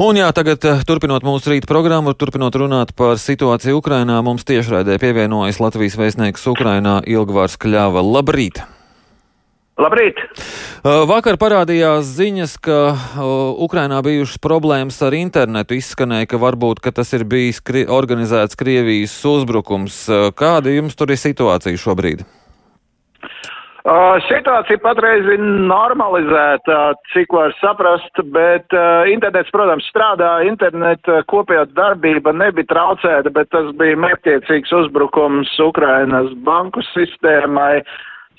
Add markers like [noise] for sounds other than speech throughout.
Un jā, tagad eh, turpinot mūsu rīta programmu, turpinot runāt par situāciju Ukrainā, mums tiešraidē pievienojas Latvijas vēstnieks Ukrainā Ilgvārs Kļava. Labrīt! Labrīt! Eh, vakar parādījās ziņas, ka uh, Ukrainā bijušas problēmas ar internetu. Izskanēja, ka varbūt ka tas ir bijis kri organizēts Krievijas uzbrukums. Kāda jums tur ir situācija šobrīd? Uh, situācija patreiz ir normalizēta, cik var saprast, bet internets, protams, strādā, interneta kopējā darbība nebija traucēta, bet tas bija mērķiecīgs uzbrukums Ukrainas banku sistēmai,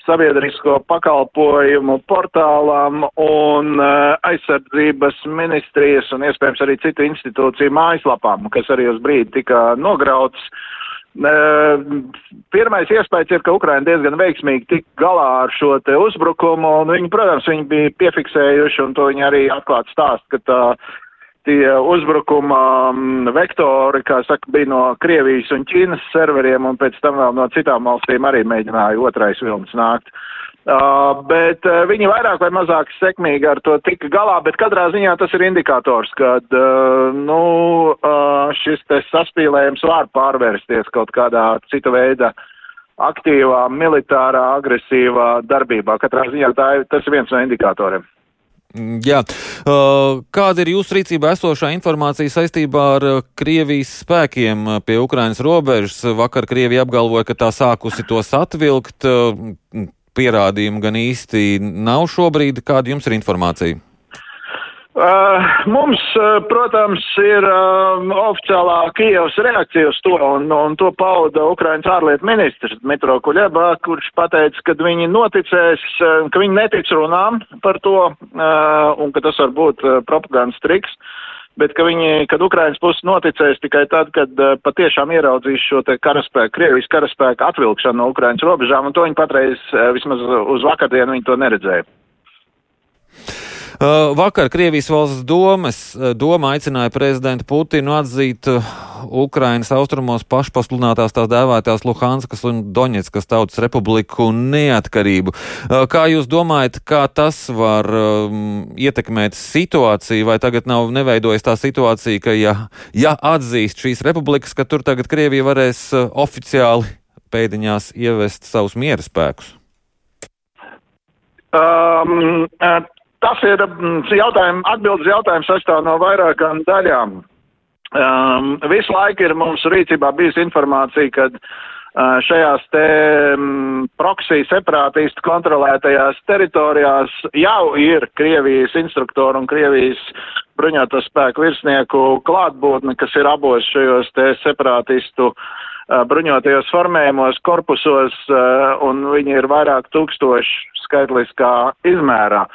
sabiedrisko pakalpojumu portālām un aizsardzības ministrijas un iespējams arī citu institūciju mājaslapām, kas arī uz brīdi tika nograuts. Pirmais iespējas ir, ka Ukraina diezgan veiksmīgi tik galā ar šo te uzbrukumu, un viņi, protams, viņi bija piefiksējuši, un to viņi arī atklāt stāst, ka tā, tie uzbrukuma vektori, kā saka, bija no Krievijas un Ķīnas serveriem, un pēc tam vēl no citām valstīm arī mēģināja otrais vilnis nākt. Uh, bet uh, viņi vairāk vai mazāk sekmīgi ar to tika galā, bet katrā ziņā tas ir indikators, ka uh, nu, uh, šis saspīlējums var pārvērsties kaut kādā cita veida aktīvā, militārā, agresīvā darbībā. Katrā ziņā tā tas ir viens no indikatoriem. Mm, jā. Uh, kāda ir jūsu rīcībā esošā informācija saistībā ar uh, Krievijas spēkiem pie Ukrainas robežas? Vakar Krievija apgalvoja, ka tā sākusi tos atvilkt pierādījumu gan īsti nav šobrīd. Kāda jums ir informācija? Uh, mums, uh, protams, ir uh, oficiālā Kievas reakcija uz to, un, un to pauda Ukrainas ārlietu ministrs Dmitro Kuļeba, kurš pateica, ka viņi noticēs, ka viņi netic runām par to, uh, un ka tas var būt propagandas triks. Uh, bet ka viņi, kad Ukrainas puse noticēs tikai tad, kad uh, patiešām ieraudzīs šo te karaspēku, Krievijas karaspēku atvilkšanu no Ukrainas robežām, un to viņi patreiz, uh, vismaz uz vakardienu, viņi to neredzēja. Uh, vakar Krievijas valsts domas, doma aicināja prezidentu Putinu atzīt Ukrainas austrumos pašpasludinātās tās dēvētās Luhanskas un Doņetskas tautas republiku neatkarību. Kā jūs domājat, kā tas var um, ietekmēt situāciju, vai tagad nav neveidojas tā situācija, ka ja, ja atzīst šīs republikas, ka tur tagad Krievija varēs oficiāli pēdiņās ievest savus miera spēkus? Um, Tas ir jautājums, atbildes jautājums sastāv no vairākām daļām. Um, visu laiku ir mums rīcībā bijusi informācija, ka uh, šajās te um, proksī separātistu kontrolētajās teritorijās jau ir Krievijas instruktoru un Krievijas bruņoto spēku virsnieku klātbūtne, kas ir abos šajos te separātistu uh, bruņotajos formējumos, korpusos, uh, un viņi ir vairāk tūkstoši skaitliskā izmērā.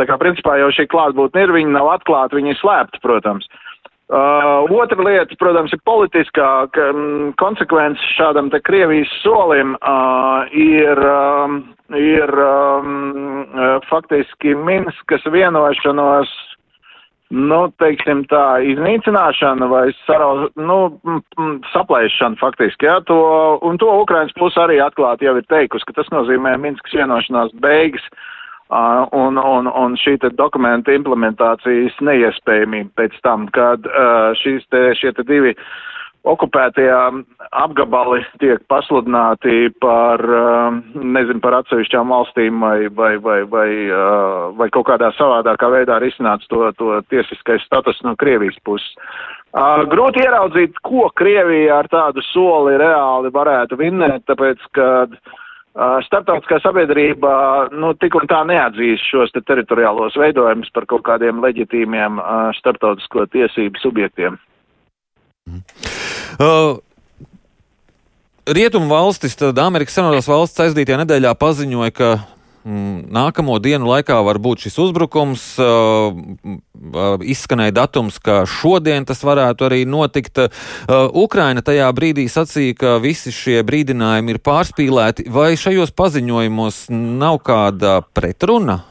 Tā kā principā jau šī klātbūtne ir, viņi nav atklāti, viņi ir slēpti, protams. Uh, otra lieta, protams, ir politiskā ka, um, konsekvence šādam te Krievijas solim uh, ir, um, ir um, uh, faktiski Minskas vienošanos, nu, teiksim tā, iznīcināšana vai sarauz, nu, saplēšana faktiski, jā, to, un to Ukrainas puse arī atklāti jau ir teikusi, ka tas nozīmē Minskas vienošanās beigas. Uh, Uh, un, un, un šī dokumenta implementācijas neiespējamība pēc tam, kad uh, šīs te, šie te divi okupētie apgabali tiek pasludināti par, uh, nezinu, par atsevišķām valstīm vai, vai, vai, vai, uh, vai kaut kādā savādākā veidā risināts to, to tiesiskais status no Krievijas puses. Uh, grūti ieraudzīt, ko Krievija ar tādu soli reāli varētu vinnēt, tāpēc, ka uh, Startautiskā sabiedrība nu, tik un tā neatzīs šos te teritoriālos veidojumus par kaut kādiem leģitīmiem starptautisko tiesību subjektiem. Mm. Uh, Rietumu valstis, tad Amerikas Savienotās valsts aizdītajā nedēļā paziņoja, ka nākamo dienu laikā var būt šis uzbrukums. Izskanēja datums, ka šodien tas varētu arī notikt. Ukraina tajā brīdī sacīja, ka visi šie brīdinājumi ir pārspīlēti. Vai šajos paziņojumos nav kāda pretruna?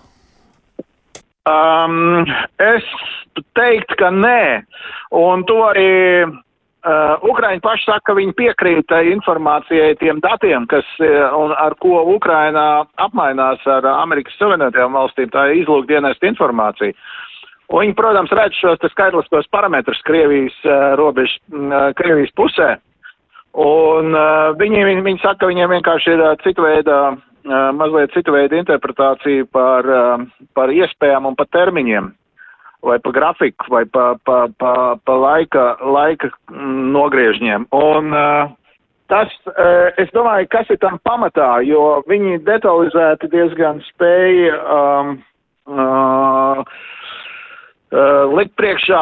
Um, es teiktu, ka nē. Un to arī Uh, Ukraiņi paši saka, ka viņi piekrīt tai informācijai, tiem datiem, kas, uh, un ar ko Ukraina apmainās ar Amerikas Savienotajām valstīm, tā ir izlūkdienesta informācija. Un viņi, protams, redz šos skaitliskos parametrus Krievijas uh, robežas, uh, Krievijas pusē. Un uh, viņi, viņi, viņi saka, ka viņiem vienkārši ir uh, cita veida, uh, mazliet cita veida interpretācija par, uh, par iespējām un par termiņiem, vai pa grafiku, vai pa, pa, pa, pa laika, laika mm, nogriežņiem. Un uh, tas, es domāju, kas ir tam pamatā, jo viņi detalizēti diezgan spēja. Um, uh, Uh, likt priekšā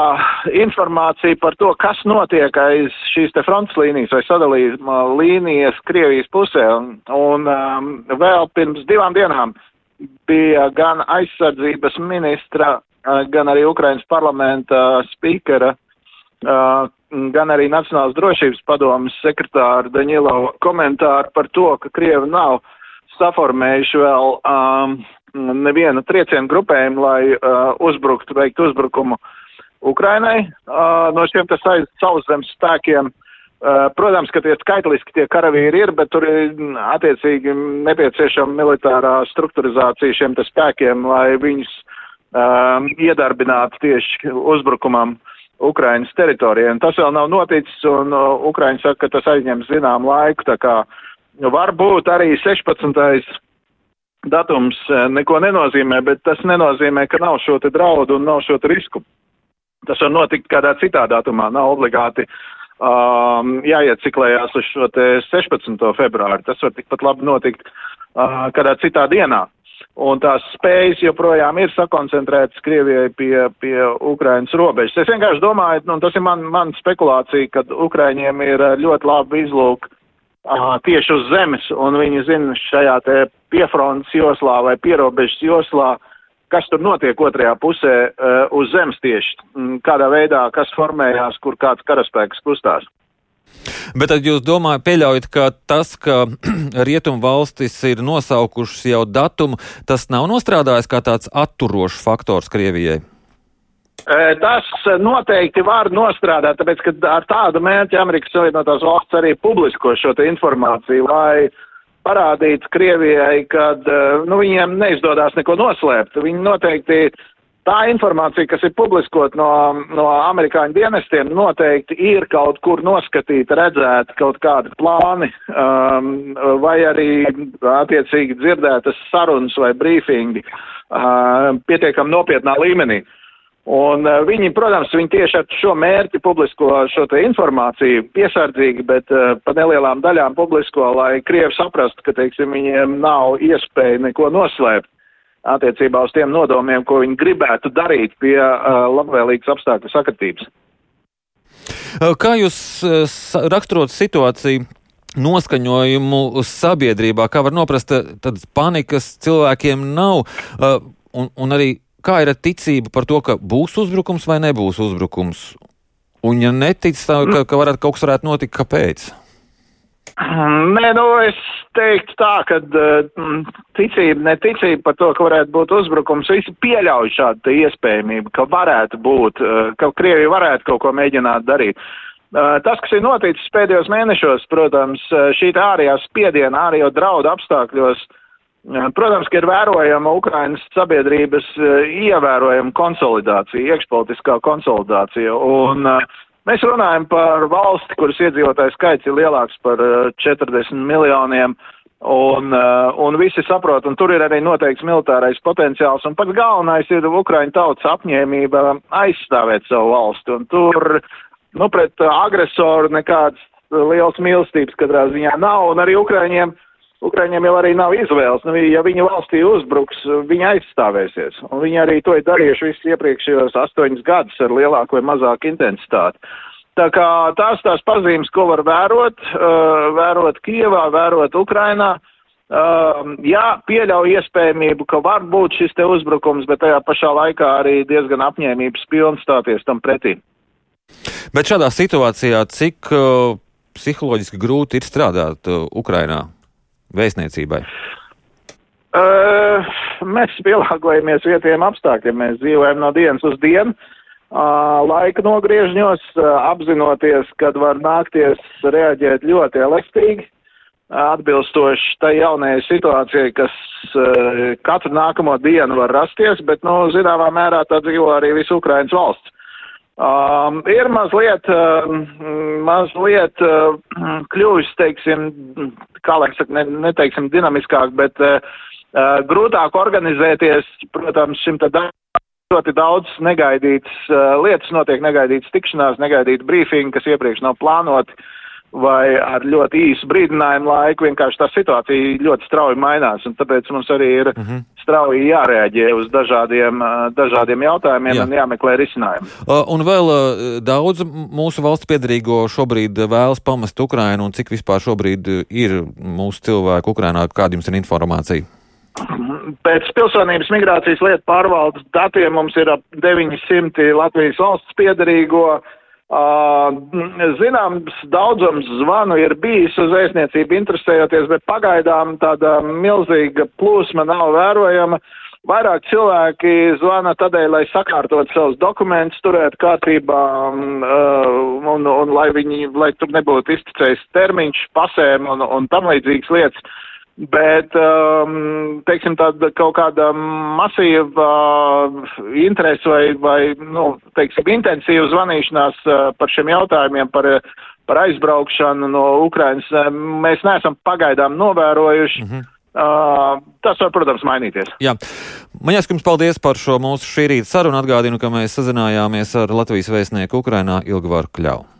informāciju par to, kas notiek aiz šīs te fronts līnijas vai sadalījuma līnijas Krievijas pusē. Un, un um, vēl pirms divām dienām bija gan aizsardzības ministra, gan arī Ukrainas parlamenta spīkera, uh, gan arī Nacionālas drošības padomas sekretāra Daņilova komentāri par to, ka Krievi nav saformējuši vēl um, nevienu triecienu grupējumu, lai uh, uzbruktu, veiktu uzbrukumu Ukrainai uh, no šiem te sauszemes spēkiem. Uh, protams, ka tie skaitliski tie karavīri ir, bet tur ir attiecīgi nepieciešama militārā struktūrizācija šiem te spēkiem, lai viņus um, iedarbinātu tieši uzbrukumam Ukrainas teritorijai. Tas vēl nav noticis, un uh, Ukraiņi saka, ka tas aizņem zinām laiku, tā kā varbūt arī 16 datums eh, neko nenozīmē, bet tas nenozīmē, ka nav šo te draudu un nav šo te risku. Tas var notikt kādā citā datumā, nav obligāti um, jāieciklējās uz šo te 16. februāri. Tas var tikpat labi notikt uh, kādā citā dienā. Un tās spējas joprojām ir sakoncentrētas Krievijai pie, pie Ukrainas robežas. Es vienkārši domāju, nu, tas ir man, man spekulācija, ka Ukraiņiem ir ļoti labi izlūk uh, tieši uz zemes, un viņi zina šajā te piefrontes joslā vai pierobežas joslā, kas tur notiek otrajā pusē uh, uz zemes tieši, kādā veidā, kas formējās, kur kāds karaspēks kustās. Bet tad jūs domājat, pieļaujat, ka tas, ka [clears throat] rietumu valstis ir nosaukušas jau datumu, tas nav nostrādājis kā tāds atturošs faktors Krievijai? Tas noteikti var nostrādāt, tāpēc, ka ar tādu mērķi Amerikas Savienotās valsts arī publisko šo informāciju, lai parādītu Krievijai, ka nu, viņiem neizdodas neko noslēpt. Viņi noteikti tā informācija, kas ir publiskot no, no amerikāņu dienestiem, noteikti ir kaut kur noskatīta, redzēta kaut kādi plāni, um, vai arī attiecīgi dzirdētas sarunas vai brīfingi uh, pietiekam nopietnā līmenī. Un uh, viņi, protams, viņi tieši ar šo mērķi publisko šo te informāciju piesardzīgi, bet uh, pa nelielām daļām publisko, lai Krievi saprastu, ka, teiksim, viņiem nav iespēja neko noslēpt attiecībā uz tiem nodomiem, ko viņi gribētu darīt pie uh, labvēlīgas apstākļu sakatības. Kā jūs uh, raksturot situāciju? Noskaņojumu sabiedrībā, kā var noprast, tādas panikas cilvēkiem nav, uh, un, un arī kā ir ar ticību par to, ka būs uzbrukums vai nebūs uzbrukums? Un, ja netic, tā, ka, ka varētu, kaut kas varētu notikt, kāpēc? Nē, nu, es teiktu tā, ka uh, ticība, neticība par to, ka varētu būt uzbrukums, visi pieļauj šādu iespējamību, ka varētu būt, uh, ka Krievija varētu kaut ko mēģināt darīt. Uh, tas, kas ir noticis pēdējos mēnešos, protams, šī ārējā spiediena, ārējo draudu apstākļos, Protams, ka ir vērojama Ukrainas sabiedrības eh, ievērojama konsolidācija, iekšpolitiskā konsolidācija. Un uh, mēs runājam par valsti, kuras iedzīvotājs skaits ir lielāks par 40 eh, miljoniem. Un, uh, un visi saprot, un tur ir arī noteikts militārais potenciāls, un pats galvenais ir Ukraiņu tautas apņēmība aizstāvēt savu valsti, un tur, nu, pret agresoru nekādas liels mīlestības katrā ziņā nav, un arī Ukraiņiem uh, Ukraiņiem jau arī nav izvēles. Nu, ja viņi valstī uzbruks, viņi aizstāvēsies. Un viņi arī to ir darījuši visus iepriekšējos astoņus gadus ar lielāku vai mazāku intensitāti. Tā kā tās tās pazīmes, ko var vērot, uh, vērot Kievā, vērot Ukrainā, uh, jā, pieļauj iespējamību, ka var būt šis te uzbrukums, bet tajā pašā laikā arī diezgan apņēmības pilns stāties tam pretī. Bet šādā situācijā, cik uh, psiholoģiski grūti ir strādāt Ukrainā? Vēstniecībai? Uh, mēs pielāgojamies vietējiem apstākļiem. Mēs dzīvojam no dienas uz dienu, uh, laika nogriežņos, uh, apzinoties, kad var nākties reaģēt ļoti elastīgi. atbilstoši tai jaunajai situācijai, kas uh, katru nākamo dienu var rasties, bet, nu, zināmā mērā tā dzīvo arī visu Ukrainas valsts. Um, ir mazliet, uh, mazliet uh, kļuvis, teiksim, kā lai saka, ne, neteiksim dinamiskāk, bet uh, uh, grūtāk organizēties, protams, šim tad ļoti daudz negaidītas uh, lietas notiek, negaidītas tikšanās, negaidītas brīfingi, kas iepriekš nav plānoti. Vai ar ļoti īsu brīdinājumu laiku vienkārši tā situācija ļoti strauji mainās, un tāpēc mums arī ir uh mhm. Strauji jārēģē uz dažādiem, dažādiem jautājumiem Jā. un jāmeklē risinājumi. Un vēl daudz mūsu valsts piedarīgo šobrīd vēlas pamest Ukrainu, un cik vispār šobrīd ir mūsu cilvēku Ukrainā, kāda jums ir informācija? Pēc pilsonības migrācijas lietu pārvaldes datiem mums ir ap 900 Latvijas valsts piedarīgo, Zināms, daudzums zvanu ir bijis uz vēstniecību interesējoties, bet pagaidām tāda milzīga plūsma nav vērojama. Vairāk cilvēki zvana tādēļ, lai sakārtot savus dokumentus, turētu kārtībā un, un, un lai viņi, lai tur nebūtu izticējis termiņš pasēm un, un tam līdzīgas lietas. Bet, um, teiksim, tāda kaut kāda masīva uh, interese vai, vai, nu, teiksim, intensīva zvanīšanās uh, par šiem jautājumiem, par, par aizbraukšanu no Ukrainas, uh, mēs neesam pagaidām novērojuši. Mm -hmm. Uh, tas var, protams, mainīties. Jā. Man jāsaka jums paldies par šo mūsu šī rīta sarunu. Atgādinu, ka mēs sazinājāmies ar Latvijas vēstnieku Ukrainā Ilgvaru Kļau.